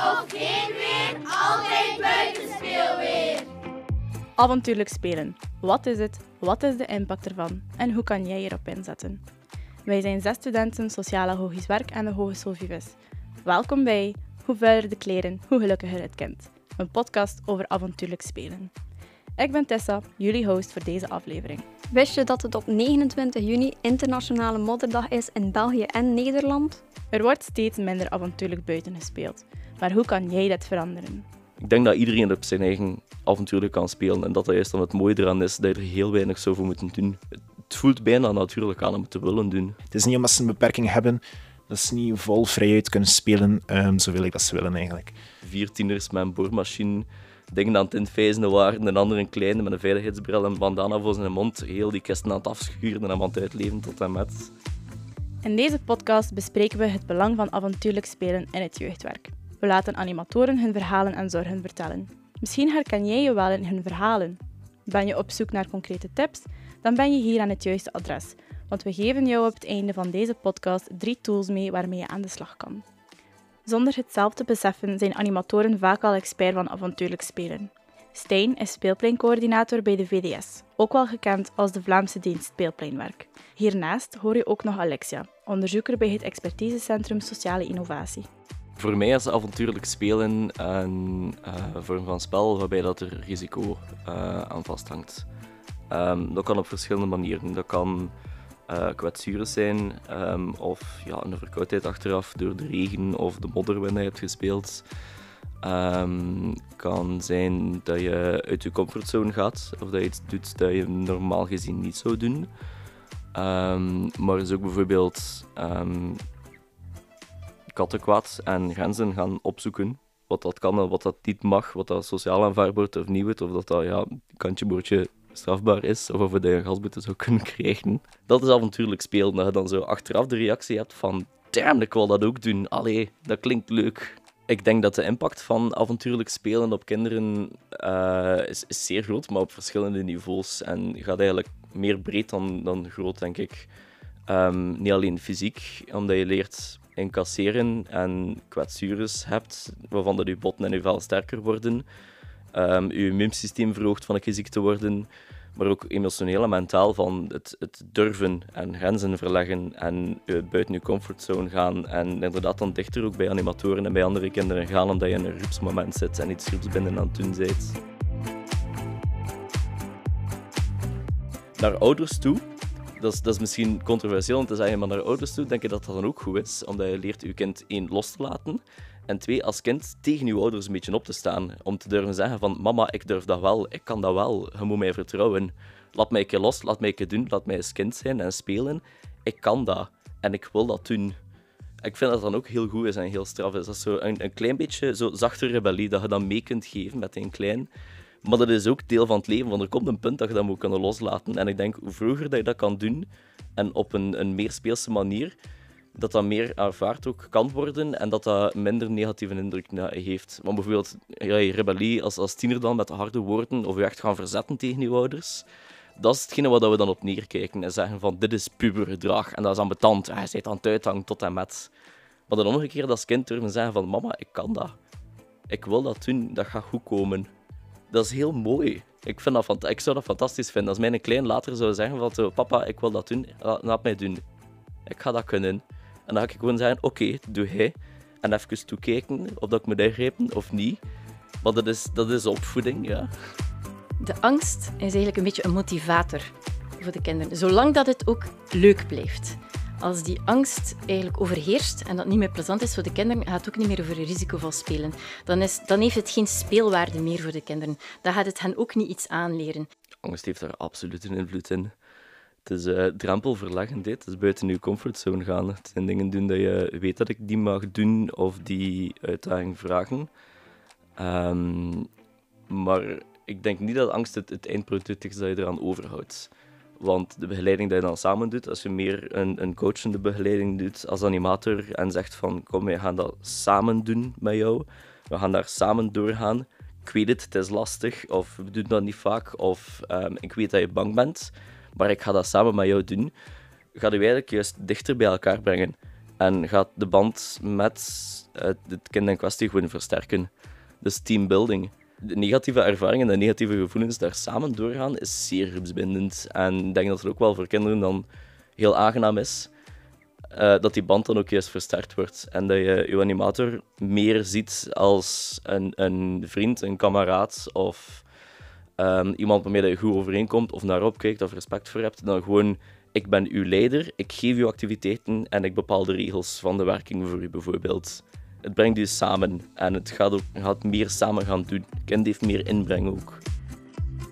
of geen weer, altijd buitenspeelweer. Avontuurlijk spelen. Wat is het? Wat is de impact ervan? En hoe kan jij erop inzetten? Wij zijn zes studenten sociaal-agogisch werk aan de Hogeschool Vives. Welkom bij Hoe vuiler de kleren, hoe gelukkiger het kind. Een podcast over avontuurlijk spelen. Ik ben Tessa, jullie host voor deze aflevering. Wist je dat het op 29 juni Internationale Modderdag is in België en Nederland? Er wordt steeds minder avontuurlijk buiten gespeeld. Maar hoe kan jij dat veranderen? Ik denk dat iedereen op zijn eigen avontuurlijk kan spelen. En dat dat juist dan het mooie eraan is, dat je er heel weinig zou voor moeten doen. Het voelt bijna natuurlijk aan om het te willen doen. Het is niet omdat ze een beperking hebben, dat ze niet vol vrijheid kunnen spelen, um, zoveel ik dat ze willen eigenlijk. Vier tieners met een boormachine, dingen aan het invijzen waren, een ander een kleine met een veiligheidsbril en bandana voor zijn mond, heel die kisten aan het afschuren en aan het uitleven tot en met. In deze podcast bespreken we het belang van avontuurlijk spelen in het jeugdwerk. We laten animatoren hun verhalen en zorgen vertellen. Misschien herken jij je wel in hun verhalen. Ben je op zoek naar concrete tips? Dan ben je hier aan het juiste adres, want we geven jou op het einde van deze podcast drie tools mee waarmee je aan de slag kan. Zonder het zelf te beseffen zijn animatoren vaak al expert van avontuurlijk spelen. Stijn is speelpleincoördinator bij de VDS, ook wel gekend als de Vlaamse dienst speelpleinwerk. Hiernaast hoor je ook nog Alexia, onderzoeker bij het expertisecentrum Sociale Innovatie. Voor mij is avontuurlijk spelen een uh, vorm van spel waarbij dat er risico uh, aan vasthangt. Um, dat kan op verschillende manieren. Dat kan uh, kwetsuren zijn um, of ja, een verkoudheid achteraf door de regen of de modder wanneer je hebt gespeeld. Um, kan zijn dat je uit je comfortzone gaat of dat je iets doet dat je normaal gezien niet zou doen. Maar is ook bijvoorbeeld en grenzen gaan opzoeken. Wat dat kan en wat dat niet mag, wat dat sociaal aanvaardbaar wordt of niet wordt, of dat dat ja, kantje strafbaar is, of of je een gasboete zou kunnen krijgen. Dat is avontuurlijk spelen, dat je dan zo achteraf de reactie hebt van damn, ik wil dat ook doen. Allee, dat klinkt leuk. Ik denk dat de impact van avontuurlijk spelen op kinderen uh, is, is, zeer groot, maar op verschillende niveaus. En gaat eigenlijk meer breed dan, dan groot, denk ik. Um, niet alleen fysiek, omdat je leert incasseren en kwetsures hebt, waarvan dat je botten en je vel sterker worden. Je immuunsysteem verhoogt van een ziek te worden, maar ook emotioneel en mentaal van het, het durven en grenzen verleggen en uh, buiten je comfortzone gaan en inderdaad dan dichter ook bij animatoren en bij andere kinderen gaan omdat je in een rupsmoment zit en iets rups binnen aan het doen bent. Naar ouders toe dat is, dat is misschien controversieel om te zeggen, maar naar ouders toe denk ik dat dat dan ook goed is, omdat je leert je kind één los te laten en twee, als kind tegen je ouders een beetje op te staan. Om te durven zeggen van, mama, ik durf dat wel, ik kan dat wel, je moet mij vertrouwen. Laat mij een keer los, laat mij een keer doen, laat mij als kind zijn en spelen. Ik kan dat en ik wil dat doen. Ik vind dat dan ook heel goed is en heel straf is. Dat is zo een, een klein beetje zo zachte rebellie, dat je dan mee kunt geven met een klein. Maar dat is ook deel van het leven, want er komt een punt dat je dat moet kunnen loslaten. En ik denk, hoe vroeger dat je dat kan doen, en op een, een meer speelse manier, dat dat meer aanvaard ook kan worden en dat dat minder negatieve indruk heeft. Want bijvoorbeeld, je rebellie als, als tiener dan met harde woorden of je echt gaan verzetten tegen je ouders, dat is hetgene waar we dan op neerkijken en zeggen van dit is pubergedrag en dat is ambetant, hij zit aan het uithangen tot en met. Maar dan omgekeerd als kind durven zeggen van mama, ik kan dat. Ik wil dat doen, dat gaat goed komen. Dat is heel mooi. Ik, vind dat, ik zou dat fantastisch vinden. Als mijn klein later zou zeggen van papa, ik wil dat doen, laat mij doen. Ik ga dat kunnen. En dan ga ik gewoon zeggen, oké, doe hij. En even toekijken of dat ik me ingrepen of niet. Maar dat is, dat is opvoeding, ja. De angst is eigenlijk een beetje een motivator voor de kinderen. Zolang dat het ook leuk blijft. Als die angst eigenlijk overheerst en dat niet meer plezant is voor de kinderen, gaat het ook niet meer over risicovol spelen. Dan, is, dan heeft het geen speelwaarde meer voor de kinderen. Dan gaat het hen ook niet iets aanleren. Angst heeft daar absoluut een invloed in. Het is uh, drempelverleggend, het is buiten je comfortzone gaan. Het zijn dingen doen dat je weet dat ik die mag doen of die uitdaging vragen. Um, maar ik denk niet dat angst het, het eindproduct is dat je eraan overhoudt. Want de begeleiding die je dan samen doet, als je meer een, een coachende begeleiding doet als animator en zegt van kom, we gaan dat samen doen met jou, we gaan daar samen doorgaan. Ik weet het, het is lastig, of we doen dat niet vaak, of um, ik weet dat je bang bent, maar ik ga dat samen met jou doen. Ga je eigenlijk juist dichter bij elkaar brengen. En gaat de band met het, het kind in kwestie gewoon versterken. Dus teambuilding. De negatieve ervaringen en de negatieve gevoelens daar samen doorgaan is zeer groepsbindend. En ik denk dat het ook wel voor kinderen dan heel aangenaam is eh, dat die band dan ook juist versterkt wordt. En dat je je animator meer ziet als een, een vriend, een kameraad of ehm, iemand waarmee je goed overeenkomt of naar opkijkt of respect voor hebt, dan gewoon ik ben uw leider, ik geef u activiteiten en ik bepaal de regels van de werking voor u bijvoorbeeld. Het brengt u samen en het gaat ook gaat meer samen gaan doen. Kind heeft meer inbreng ook.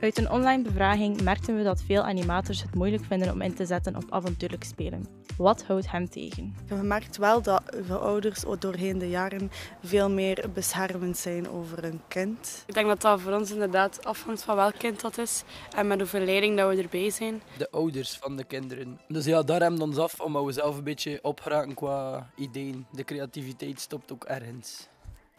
Uit een online bevraging merkten we dat veel animators het moeilijk vinden om in te zetten op avontuurlijk spelen. Wat houdt hem tegen? Je merkt wel dat veel ouders doorheen de jaren veel meer beschermend zijn over een kind. Ik denk dat dat voor ons inderdaad afhangt van welk kind dat is en met hoeveel leiding dat we erbij zijn. De ouders van de kinderen. Dus ja, daar we ons af omdat we zelf een beetje opgeraken qua ideeën. De creativiteit stopt ook ergens.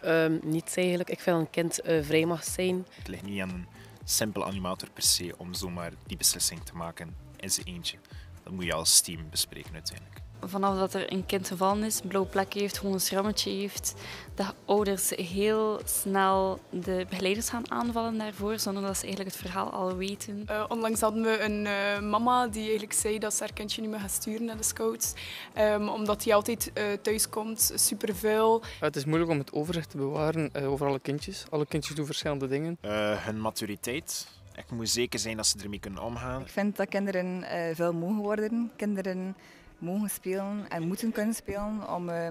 Um, niets eigenlijk. Ik vind dat een kind uh, vrij mag zijn. Het ligt niet aan een simpele animator per se om zomaar die beslissing te maken in zijn eentje. Dat moet je als team bespreken uiteindelijk. Vanaf dat er een kind gevallen is, een blauwe plek heeft, gewoon een schrammetje heeft, dat ouders heel snel de begeleiders gaan aanvallen daarvoor, zonder dat ze eigenlijk het verhaal al weten. Uh, onlangs hadden we een uh, mama die eigenlijk zei dat ze haar kindje niet meer gaat sturen naar de scouts, um, omdat hij altijd uh, thuis komt, super vuil. het is moeilijk om het overzicht te bewaren over alle kindjes. Alle kindjes doen verschillende dingen. hun maturiteit. Ik moet zeker zijn dat ze ermee kunnen omgaan. Ik vind dat kinderen veel mogen worden. Kinderen mogen spelen en moeten kunnen spelen om, uh,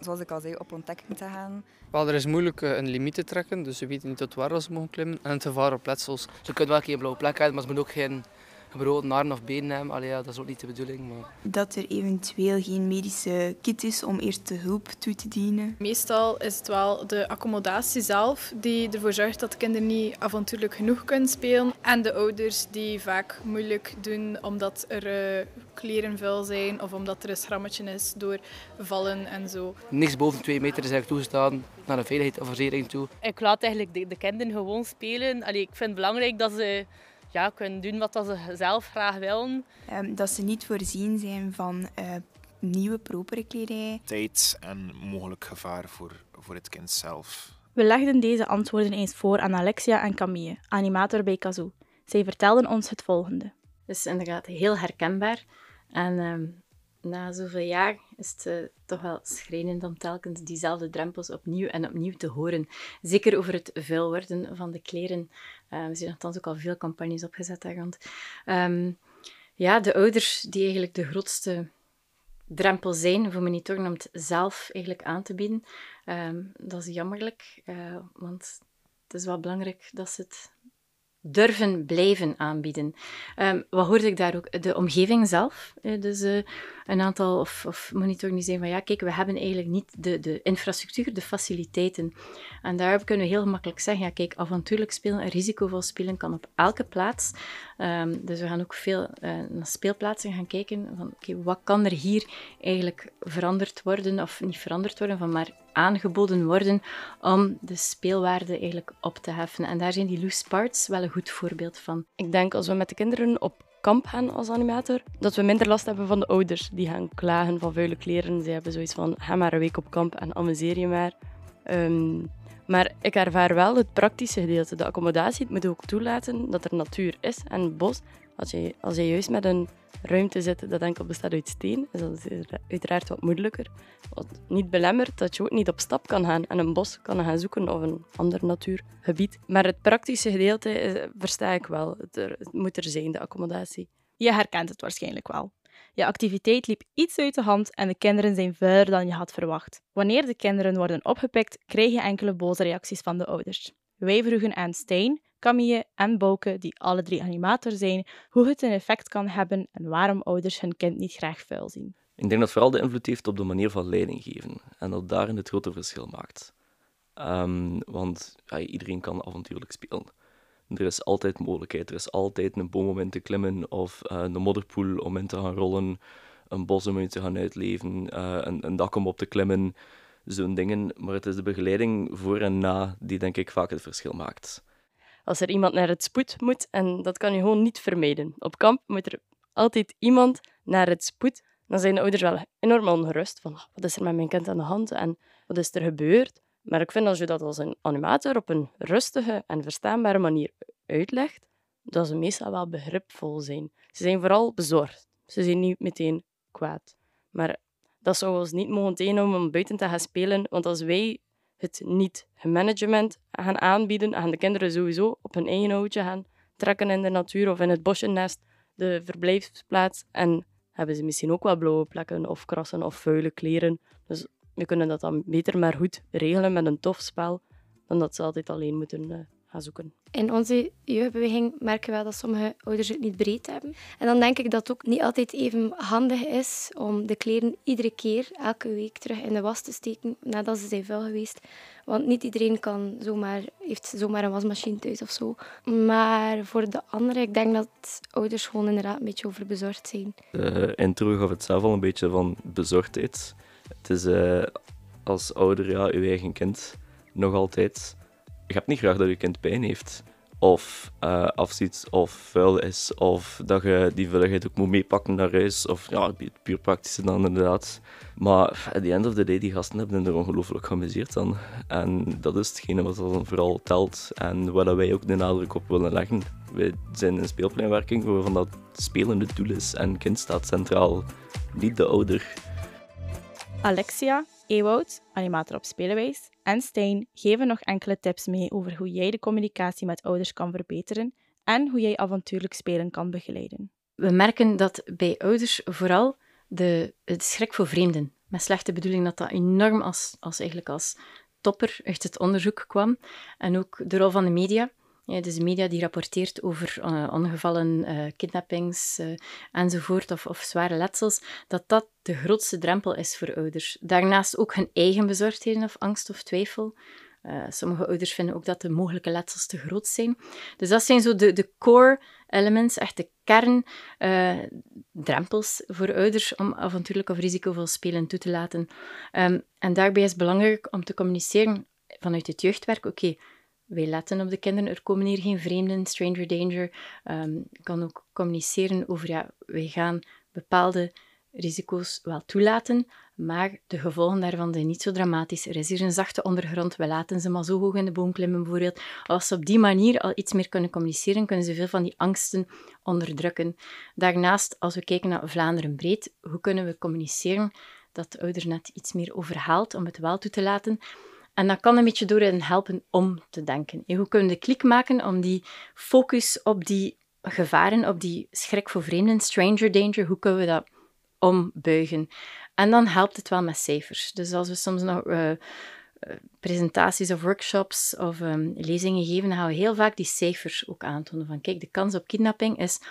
zoals ik al zei, op ontdekking te gaan. Wel, er is moeilijk uh, een limiet te trekken, dus ze weten niet tot waar ze mogen klimmen. En het gevaar op letsels. Ze kunnen wel een blauwe plek hebben, maar ze moeten ook geen gebroken armen of benen hebben. Allee, ja, dat is ook niet de bedoeling. Maar... Dat er eventueel geen medische kit is om eerste hulp toe te dienen. Meestal is het wel de accommodatie zelf die ervoor zorgt dat kinderen niet avontuurlijk genoeg kunnen spelen. En de ouders die vaak moeilijk doen omdat er uh, kleren vuil zijn of omdat er een schrammetje is door vallen en zo. Niks boven twee meter is eigenlijk toegestaan naar een veiligheid of verzekering toe. Ik laat eigenlijk de, de kinderen gewoon spelen. Allee, ik vind het belangrijk dat ze ja, kunnen doen wat ze zelf graag willen. Um, dat ze niet voorzien zijn van uh, nieuwe, propere kledij. Tijd en mogelijk gevaar voor, voor het kind zelf. We legden deze antwoorden eens voor aan Alexia en Camille, animator bij Kazoo. Zij vertelden ons het volgende. Dus inderdaad heel herkenbaar. En um, na zoveel jaar is het uh, toch wel schrijnend om telkens diezelfde drempels opnieuw en opnieuw te horen. Zeker over het vuil worden van de kleren. Uh, we zien nogthans ook al veel campagnes opgezet daar rond. Um, ja, de ouders die eigenlijk de grootste drempel zijn voor monitoren om het zelf eigenlijk aan te bieden. Um, dat is jammerlijk, uh, want het is wel belangrijk dat ze het durven blijven aanbieden. Um, wat hoorde ik daar ook? De omgeving zelf. Dus uh, een aantal of, of monitoren die zeiden van ja, kijk, we hebben eigenlijk niet de, de infrastructuur, de faciliteiten. En daar kunnen we heel gemakkelijk zeggen, ja, kijk, avontuurlijk spelen en risicovol spelen kan op elke plaats. Um, dus we gaan ook veel uh, naar speelplaatsen gaan kijken van oké, wat kan er hier eigenlijk veranderd worden, of niet veranderd worden, van maar aangeboden worden om de speelwaarde eigenlijk op te heffen. En daar zijn die loose parts wel een goed voorbeeld van. Ik denk als we met de kinderen op kamp gaan als animator, dat we minder last hebben van de ouders die gaan klagen van vuile kleren. Ze hebben zoiets van, ga maar een week op kamp en amuseer je maar. Um, maar ik ervaar wel het praktische gedeelte. De accommodatie het moet ook toelaten dat er natuur is en bos. Als je, als je juist met een ruimte zit dat enkel bestaat uit steen, is dat uiteraard wat moeilijker. Wat niet belemmert dat je ook niet op stap kan gaan en een bos kan gaan zoeken of een ander natuurgebied. Maar het praktische gedeelte is, versta ik wel. Het, er, moet er zijn, de accommodatie. Je herkent het waarschijnlijk wel. Je activiteit liep iets uit de hand en de kinderen zijn vuiler dan je had verwacht. Wanneer de kinderen worden opgepikt, krijg je enkele boze reacties van de ouders. Wij vroegen aan Stijn, Camille en Bouke, die alle drie animator zijn, hoe het een effect kan hebben en waarom ouders hun kind niet graag vuil zien. Ik denk dat vooral de invloed heeft op de manier van leiding geven en dat daarin het grote verschil maakt. Um, want iedereen kan avontuurlijk spelen. Er is altijd mogelijkheid. Er is altijd een boom om in te klimmen of uh, een modderpoel om in te gaan rollen, een bos om in te gaan uitleven, uh, een, een, dak om op te klimmen, zo'n dingen. Maar het is de begeleiding voor en na die denk ik vaak het verschil maakt. Als er iemand naar het spoed moet, en dat kan je gewoon niet vermijden. Op kamp moet er altijd iemand naar het spoed dan zijn de ouders wel enorm ongerust van wat is er met mijn kind aan de hand en wat is er gebeurd. Maar ik vind als je dat als een animator op een rustige en verstaanbare manier uitlegt, dat ze meestal wel begripvol zijn. Ze zijn vooral bezorgd. Ze zijn niet meteen kwaad. Maar dat zou ons niet mogen tegenhouden om buiten te gaan spelen, want als wij het niet management gaan aanbieden, gaan de kinderen sowieso op hun eigen houtje gaan trekken in de natuur of in het bosjennest, de verblijfsplaats. En hebben ze misschien ook wel blauwe plekken of krassen of vuile kleren. Dus we kunnen dat dan beter maar goed regelen met een tof spel, dan dat ze altijd alleen moeten uh, gaan zoeken. In onze jeugdbeweging merken we dat sommige ouders het niet breed hebben. En dan denk ik dat het ook niet altijd even handig is om de kleren iedere keer, elke week terug in de was te steken nadat ze zijn vuil geweest. Want niet iedereen kan zomaar, heeft zomaar een wasmachine thuis of zo. Maar voor de anderen, ik denk dat ouders gewoon inderdaad een beetje overbezorgd zijn. De intro gaf het zelf al een beetje van bezorgdheid. Het is uh, als ouder, ja, uw eigen kind, nog altijd je hebt niet graag dat je kind pijn heeft. Of uh, afziet, of vuil is, of dat je die vuiligheid ook moet meepakken naar huis. Of ja, puur praktische dan inderdaad. Maar at the end of the day, die gasten hebben er ongelooflijk geamuseerd dan. En dat is hetgene wat dan vooral telt. En waar wij ook de nadruk op willen leggen. Wij zijn een speelpleinwerking waarvan dat spelen het doel is. En kind staat centraal, niet de ouder. Alexia, Ewoud, animator op Spelenwijs, en Stijn geven nog enkele tips mee over hoe jij de communicatie met ouders kan verbeteren en hoe jij avontuurlijk spelen kan begeleiden. We merken dat bij ouders vooral de, het schrik voor vreemden, met slechte bedoeling, dat dat enorm als, als, eigenlijk als topper uit het onderzoek kwam. En ook de rol van de media. Ja, dus de media die rapporteert over uh, ongevallen, uh, kidnappings uh, enzovoort, of, of, zware letsels, dat dat de grootste drempel is voor ouders. Daarnaast ook hun eigen bezorgdheden of angst of twijfel. sommige ouders vinden ook dat de mogelijke letsels te groot zijn. Dus dat zijn zo de, de core elements, echt de kern drempels voor ouders om avontuurlijk of risicovol spelen toe te laten. Um, en daarbij is het belangrijk om te communiceren vanuit het jeugdwerk, oké, wij letten op de kinderen. Er komen hier geen vreemden, stranger danger. Um, kan ook communiceren over, ja, wij gaan bepaalde risico's wel toelaten, maar de gevolgen daarvan zijn niet zo dramatisch. Er is hier een zachte ondergrond, we laten ze maar zo hoog in de boom klimmen bijvoorbeeld. Als ze op die manier al iets meer kunnen communiceren, kunnen ze veel van die angsten onderdrukken. Daarnaast, als we kijken naar Vlaanderen breed, hoe kunnen we communiceren dat de ouder net iets meer overhaalt om het wel toe te laten? En dat kan een beetje door hen helpen om te denken. hoe kunnen we de klik maken om die focus op die gevaren, op die schrik voor vreemden, stranger danger, hoe kunnen we dat ombuigen? En dan helpt het wel met cijfers. Dus als we soms nog uh, presentaties of workshops of um, lezingen geven, dan gaan we heel vaak die cijfers ook aantonen. Van kijk, de kans op kidnapping is 0,0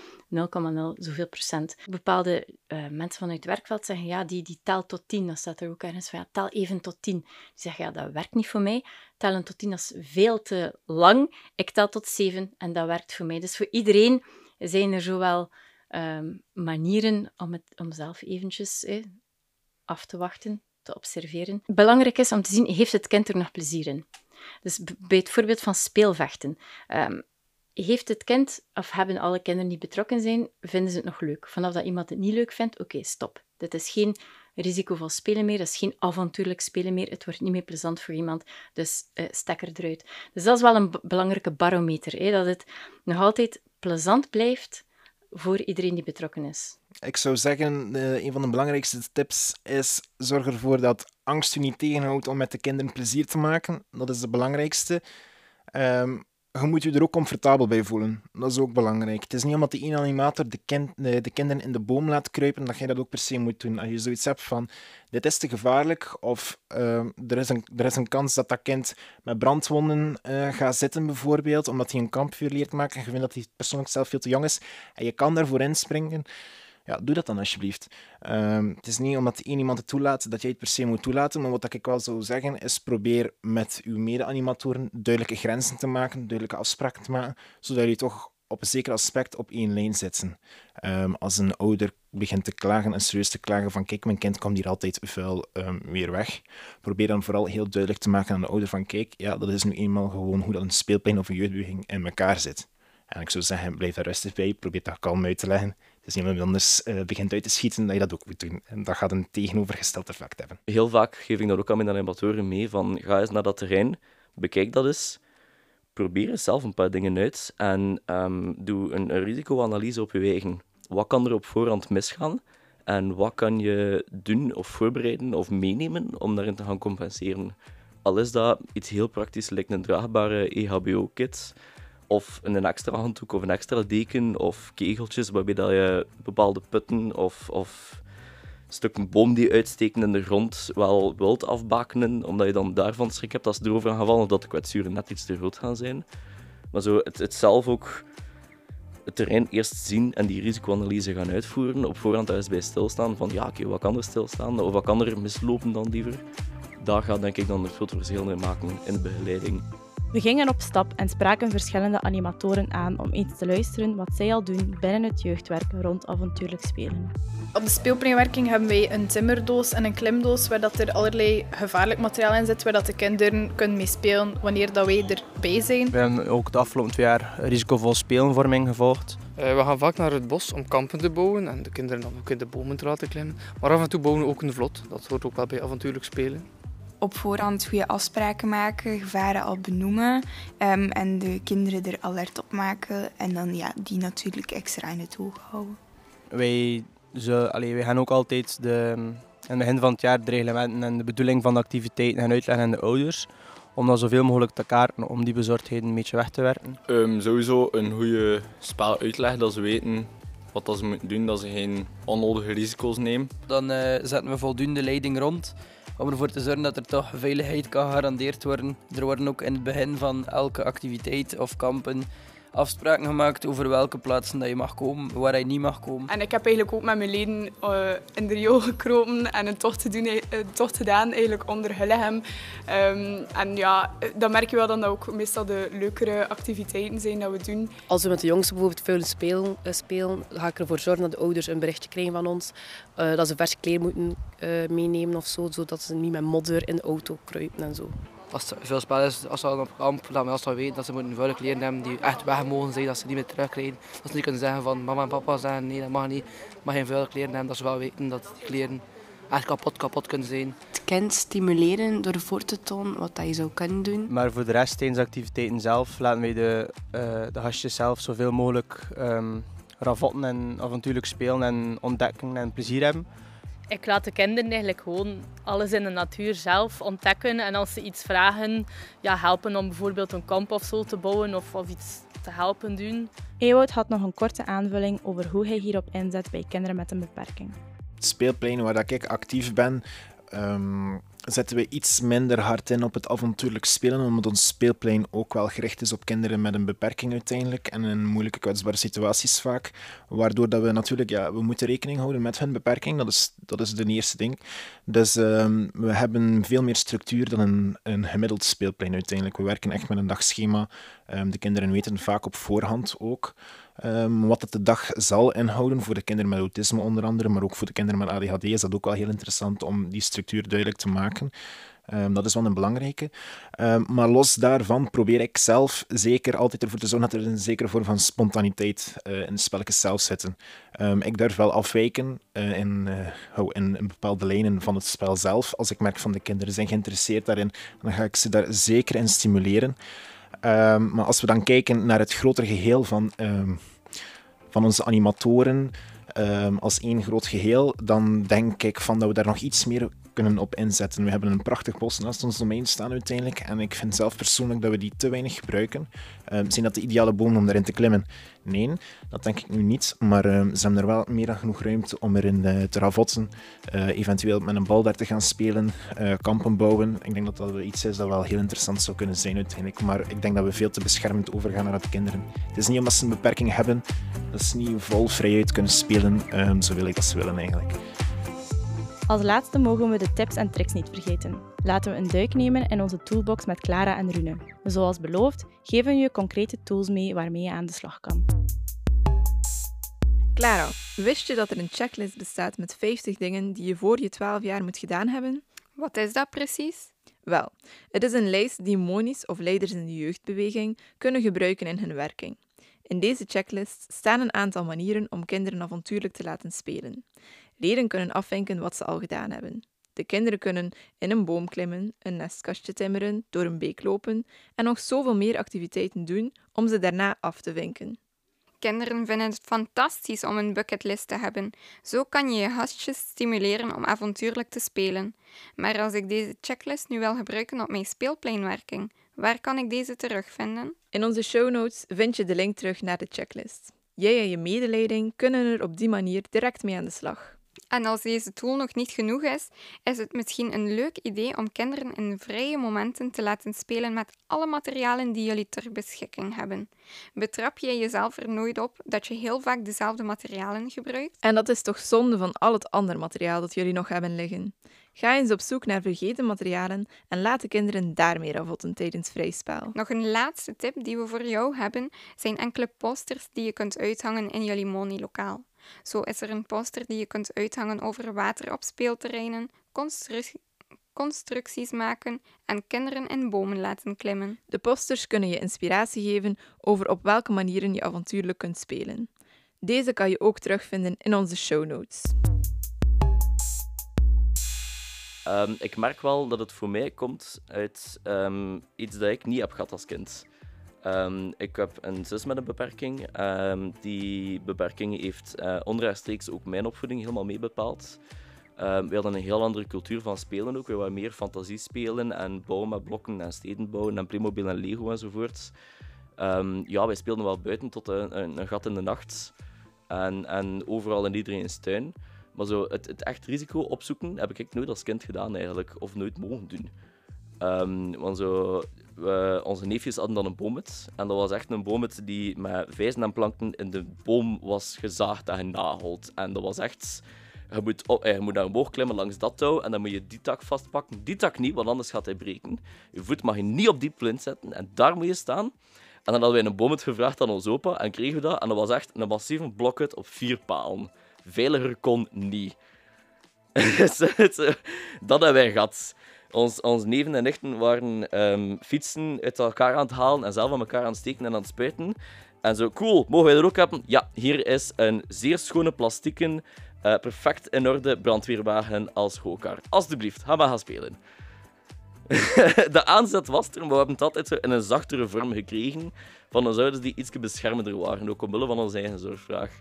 zoveel procent. Bepaalde uh, mensen vanuit het werkveld zeggen, ja, die, die telt tot 10. Dat staat er ook ergens van, ja, tel even tot 10. Die zeggen, ja, dat werkt niet voor mij. Tellen tot 10 is veel te lang. Ik tel tot 7 en dat werkt voor mij. Dus voor iedereen zijn er zowel um, manieren om, het, om zelf eventjes eh, af te wachten, te observeren. Belangrijk is om te zien, heeft het kind er nog plezier in? Dus bij het voorbeeld van speelvechten. Um, heeft het kind, of hebben alle kinderen die betrokken zijn, vinden ze het nog leuk? Vanaf dat iemand het niet leuk vindt, oké, stop. Dit is geen risicovol spelen meer, dat is geen avontuurlijk spelen meer, het wordt niet meer plezant voor iemand, dus uh, stek er eruit. Dus dat is wel een belangrijke barometer, hè, dat het nog altijd plezant blijft voor iedereen die betrokken is. Ik zou zeggen, uh, een van de belangrijkste tips is zorg ervoor dat angst u niet tegenhoudt om met de kinderen plezier te maken. Dat is de belangrijkste. Um, je moet je er ook comfortabel bij voelen. Dat is ook belangrijk. Het is niet omdat die ene animator de, kind, de, de, kinderen in de boom laat kruipen, dat jij dat ook per se moet doen. Als je zoiets hebt van, dit is te gevaarlijk, of uh, er, is een, er is een kans dat dat kind met brandwonden uh, gaat zitten bijvoorbeeld, omdat hij een kampvuur leert maken, en je vindt dat hij persoonlijk zelf veel te jong is, en je kan daarvoor inspringen, ja, doe dat dan alsjeblieft. Um, het is niet omdat één iemand het toelaat dat jij het per se moet toelaten, maar wat ik wel zou zeggen is probeer met uw mede-animatoren duidelijke grenzen te maken, duidelijke afspraken te maken, zodat jullie toch op een zeker aspect op één lijn zitten. Um, als een ouder begint te klagen en serieus te klagen van kijk, mijn kind komt hier altijd vuil um, weer weg. Probeer dan vooral heel duidelijk te maken aan de ouder van kijk, ja, dat is nu eenmaal gewoon hoe dat een speelplein of een jeugdbeweging in elkaar zit. En ik zou zeggen, blijf daar rustig bij, probeer dat kalm uit te leggen dus iemand anders uh, begint uit te schieten, dat je dat ook moet doen. En dat gaat een tegenovergesteld effect hebben. Heel vaak geef ik dat ook aan mijn animatoren mee, van ga eens naar dat terrein, bekijk dat eens, probeer eens zelf een paar dingen uit en um, doe een, een risicoanalyse op je eigen. Wat kan er op voorhand misgaan? En wat kan je doen of voorbereiden of meenemen om daarin te gaan compenseren? Al is dat iets heel praktisch, lijkt een draagbare EHBO-kit, of een extra handdoek of een extra deken, of kegeltjes waarbij dat je bepaalde putten of, of stukken boom die uitsteken in de grond wel wilt afbakenen, omdat je dan daarvan schrik hebt als het erover gaat vallen, dat de kwetsuren net iets te groot gaan zijn. Maar zo het, zelf ook het terrein eerst zien en die risicoanalyse gaan uitvoeren. Op voorhand thuis bij stilstaan van ja, oké, wat kan er stilstaan? Of wat kan er mislopen dan liever? Daar gaat denk ik dan het grote verschil maken in de begeleiding. We gingen op stap en spraken verschillende animatoren aan om eens te luisteren wat zij al doen binnen het jeugdwerk rond avontuurlijk spelen. Op de speelpleinwerking hebben wij een timmerdoos en een klimdoos waar dat er allerlei gevaarlijk materiaal in zit, waar dat de kinderen kunnen mee spelen wanneer dat wij erbij zijn. We hebben ook de afgelopen twee jaar risicovol spelenvorming gevolgd. Uh, we gaan vaak naar het bos om kampen te bouwen en de kinderen dan ook in de bomen te laten klimmen. Maar af en toe bouwen we ook een vlot. Dat hoort ook wel bij avontuurlijk spelen op voorhand goede afspraken maken, gevaren al benoemen um, en de kinderen er alert op maken en dan ja, die natuurlijk extra in het oog houden. Wij, zo, allee, wij gaan ook altijd de, in het begin van het jaar de reglementen en de bedoeling van de activiteiten gaan uitleggen aan de ouders om dan zoveel mogelijk te kaarten om die bezorgdheden een beetje weg te werken. Um, sowieso een goede spel uitleg dat ze weten wat dat ze moeten doen, dat ze geen onnodige risico's nemen. Dan uh, zetten we voldoende leiding rond om ervoor te zorgen dat er toch veiligheid kan gegarandeerd worden. Er worden ook in het begin van elke activiteit of kampen afspraken gemaakt over welke plaatsen dat je mag komen, waar je niet mag komen. En ik heb eigenlijk ook met mijn leden uh, in de riool gekropen en een tocht, te doen, een eh, tocht gedaan eigenlijk onder Hullegem. Um, en ja, dan merk je wel dan dat ook meestal de leukere activiteiten zijn dat we doen. Als we met de jongsten bijvoorbeeld veel spelen, uh, spelen ga ik ervoor zorgen dat de ouders een berichtje krijgen van ons. Uh, dat ze vers kleren moeten meenemen of zo, zodat ze niet met modder in de auto kruipen en zo als er veel spel is, als ze op kamp, dat we als weten dat ze moeten vuile kleren hebben die echt weg mogen zijn, dat ze niet meer terugkrijgen. Dat ze niet kunnen zeggen van mama en papa zeggen nee, dat mag niet, mag geen vuile kleren hebben. Dat ze wel weten dat die kleren echt kapot, kapot kunnen zijn. Het kind stimuleren door voor te tonen wat dat je zou kunnen doen. Maar voor de rest, tijdens de activiteiten zelf, laten wij de, uh, de gastjes zelf zoveel mogelijk um, ravotten en avontuurlijk spelen en ontdekken en plezier hebben ik laat de kinderen eigenlijk gewoon alles in de natuur zelf ontdekken. En als ze iets vragen, ja, helpen om bijvoorbeeld een kamp of zo te bouwen of, of iets te helpen doen. Ewout had nog een korte aanvulling over hoe hij hierop inzet bij kinderen met een beperking. Het speelplein waar ik actief ben, um, zetten we iets minder hard in op het avontuurlijk spelen, omdat ons speelplein ook wel gericht is op kinderen met een beperking uiteindelijk en in moeilijke kwetsbare situaties vaak. Waardoor dat we natuurlijk, ja, we moeten rekening houden met hun beperking, dat is, dat is de eerste ding. Dus um, we hebben veel meer structuur dan een, een gemiddeld speelplein uiteindelijk. We werken echt met een dagschema. Um, de kinderen weten vaak op voorhand ook um, wat het de dag zal inhouden voor de kinderen met autisme onder andere, maar ook voor de kinderen met ADHD is dat ook wel heel interessant om die structuur duidelijk te maken. Um, dat is wel een belangrijke. Um, maar los daarvan probeer ik zelf zeker altijd ervoor te zorgen dat er een zekere vorm van spontaniteit uh, in de spelletjes zelf zitten. Ik durf wel afwijken uh, in, uh, in, in, bepaalde lijnen van het spel zelf. Als ik merk van de kinderen zijn geïnteresseerd daarin, dan ga ik ze daar zeker in stimuleren. Maar als we dan kijken naar het grotere geheel van, van onze animatoren als één groot geheel, dan denk ik van dat we daar nog iets meer kunnen op inzetten. We hebben een prachtig bos naast ons domein staan uiteindelijk. En ik vind zelf persoonlijk dat we die te weinig gebruiken. Um, zijn dat de ideale bomen om daarin te klimmen? Nee, dat denk ik nu niet. Maar um, ze hebben er wel meer dan genoeg ruimte om erin uh, te ravotten. Uh, eventueel met een bal daar te gaan spelen, uh, kampen bouwen. Ik denk dat dat iets is dat wel heel interessant zou kunnen zijn uiteindelijk. Maar ik denk dat we veel te beschermend overgaan naar de kinderen. Het is niet omdat ze een beperking hebben, dat ze niet vol vrijheid kunnen spelen, um, zo wil ik dat ze willen eigenlijk. Als laatste mogen we de tips en tricks niet vergeten. Laten we een duik nemen in onze toolbox met Clara en Rune. Zoals beloofd geven we je concrete tools mee waarmee je aan de slag kan. Clara, wist je dat er een checklist bestaat met 50 dingen die je voor je 12 jaar moet gedaan hebben? Wat is dat precies? Wel, het is een lijst die monies of leiders in de jeugdbeweging kunnen gebruiken in hun werking. In deze checklist staan een aantal manieren om kinderen avontuurlijk te laten spelen. Leren kunnen afvinken wat ze al gedaan hebben. De kinderen kunnen in een boom klimmen, een nestkastje timmeren, door een beek lopen en nog zoveel meer activiteiten doen om ze daarna af te vinken. Kinderen vinden het fantastisch om een bucketlist te hebben. Zo kan je je gastjes stimuleren om avontuurlijk te spelen. Maar als ik deze checklist nu wil gebruiken op mijn speelpleinwerking, waar kan ik deze terugvinden? In onze show notes vind je de link terug naar de checklist. Jij en je medeleiding kunnen er op die manier direct mee aan de slag. En als deze tool nog niet genoeg is, is het misschien een leuk idee om kinderen in vrije momenten te laten spelen met alle materialen die jullie ter beschikking hebben. Betrap je jezelf er nooit op dat je heel vaak dezelfde materialen gebruikt? En dat is toch zonde van al het andere materiaal dat jullie nog hebben liggen. Ga eens op zoek naar vergeten materialen en laat de kinderen daarmee ravotten tijdens vrij spel. Nog een laatste tip die we voor jou hebben, zijn enkele posters die je kunt uithangen in jullie monilokaal. Zo is er een poster die je kunt uithangen over water op speelterreinen, constructies maken en kinderen in bomen laten klimmen. De posters kunnen je inspiratie geven over op welke manieren je avontuurlijk kunt spelen. Deze kan je ook terugvinden in onze show notes. Um, ik merk wel dat het voor mij komt uit um, iets dat ik niet heb gehad als kind. Um, ik heb een zus met een beperking. Um, die beperking heeft uh, onrechtstreeks ook mijn opvoeding helemaal mee bepaald. Um, we hadden een heel andere cultuur van spelen ook. We waren meer fantasie spelen en bouwen met blokken en steden bouwen en Playmobil en Lego enzovoort. ja, wij speelden wel buiten tot een, een, een gat in de nacht. En, en overal in iedereen's tuin. Maar zo het, het echt risico opzoeken heb ik nooit als kind gedaan eigenlijk. Of nooit mogen doen. want zo, we, onze neefjes hadden dan een boomhut. En dat was echt een boomhut die met vijzen en planken in de boom was gezaagd en genageld. En dat was echt... Je moet, eh, je moet naar omhoog klimmen langs dat touw en dan moet je die tak vastpakken. Die tak niet, want anders gaat hij breken. Je voet mag je niet op die plint zetten en daar moet je staan. En dan hadden wij een boomhut gevraagd aan ons opa en kregen we dat. En dat was echt een massieve blokhut op vier palen. Veiliger kon niet. dat hebben wij gehad. Ons, ons neven en nichten waren um, fietsen uit elkaar aan het halen en zelf aan elkaar aan het steken en aan het spuiten. En zo, cool, mogen wij er ook hebben? Ja, hier is een zeer schone plastieken, uh, perfect in orde brandweerwagen als hokar. Alsjeblieft, ga maar gaan spelen. de aanzet was er, maar we hebben het altijd zo in een zachtere vorm gekregen van onze ouders die iets beschermender waren, ook omwille van onze eigen zorgvraag.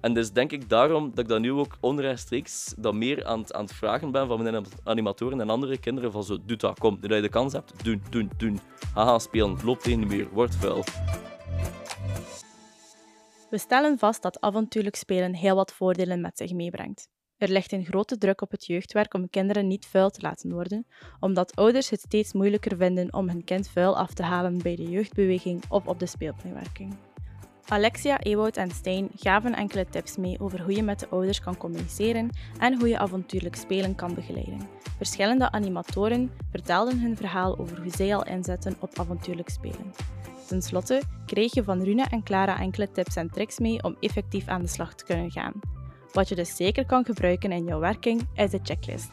En dus denk ik daarom dat ik dat nu ook onrechtstreeks dat meer aan aan het vragen ben van mijn animatoren en andere kinderen van zo, doe dat, kom, nu dat je de kans hebt, doen, doen, doen. Haha, spelen, loop tegen de muur, word vuil. We stellen vast dat avontuurlijk spelen heel wat voordelen met zich meebrengt. Er ligt een grote druk op het jeugdwerk om kinderen niet vuil te laten worden, omdat ouders het steeds moeilijker vinden om hun kind vuil af te halen bij de jeugdbeweging of op de speelpleinwerking. Alexia, Ewout en Stijn gaven enkele tips mee over hoe je met de ouders kan communiceren en hoe je avontuurlijk spelen kan begeleiden. Verschillende animatoren vertelden hun verhaal over hoe zij al inzetten op avontuurlijk spelen. Ten slotte kreeg je van Rune en Clara enkele tips en tricks mee om effectief aan de slag te kunnen gaan. Wat je dus zeker kan gebruiken in jouw werking is de checklist.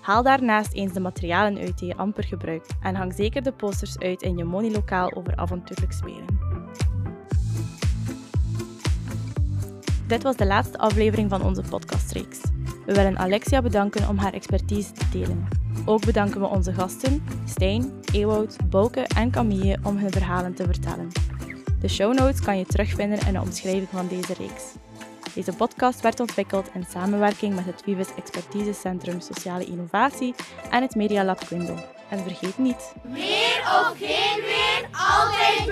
Haal daarnaast eens de materialen uit die je amper gebruikt en hang zeker de posters uit in je monilokaal over avontuurlijk spelen. Dit was de laatste aflevering van onze podcastreeks. We willen Alexia bedanken om haar expertise te delen. Ook bedanken we onze gasten, Stijn, Ewout, Bouke en Camille, om hun verhalen te vertellen. De show notes kan je terugvinden in de omschrijving van deze reeks. Deze podcast werd ontwikkeld in samenwerking met het Vives Expertisecentrum Sociale Innovatie en het Media Lab Quindo. En vergeet niet... Meer of geen weer, altijd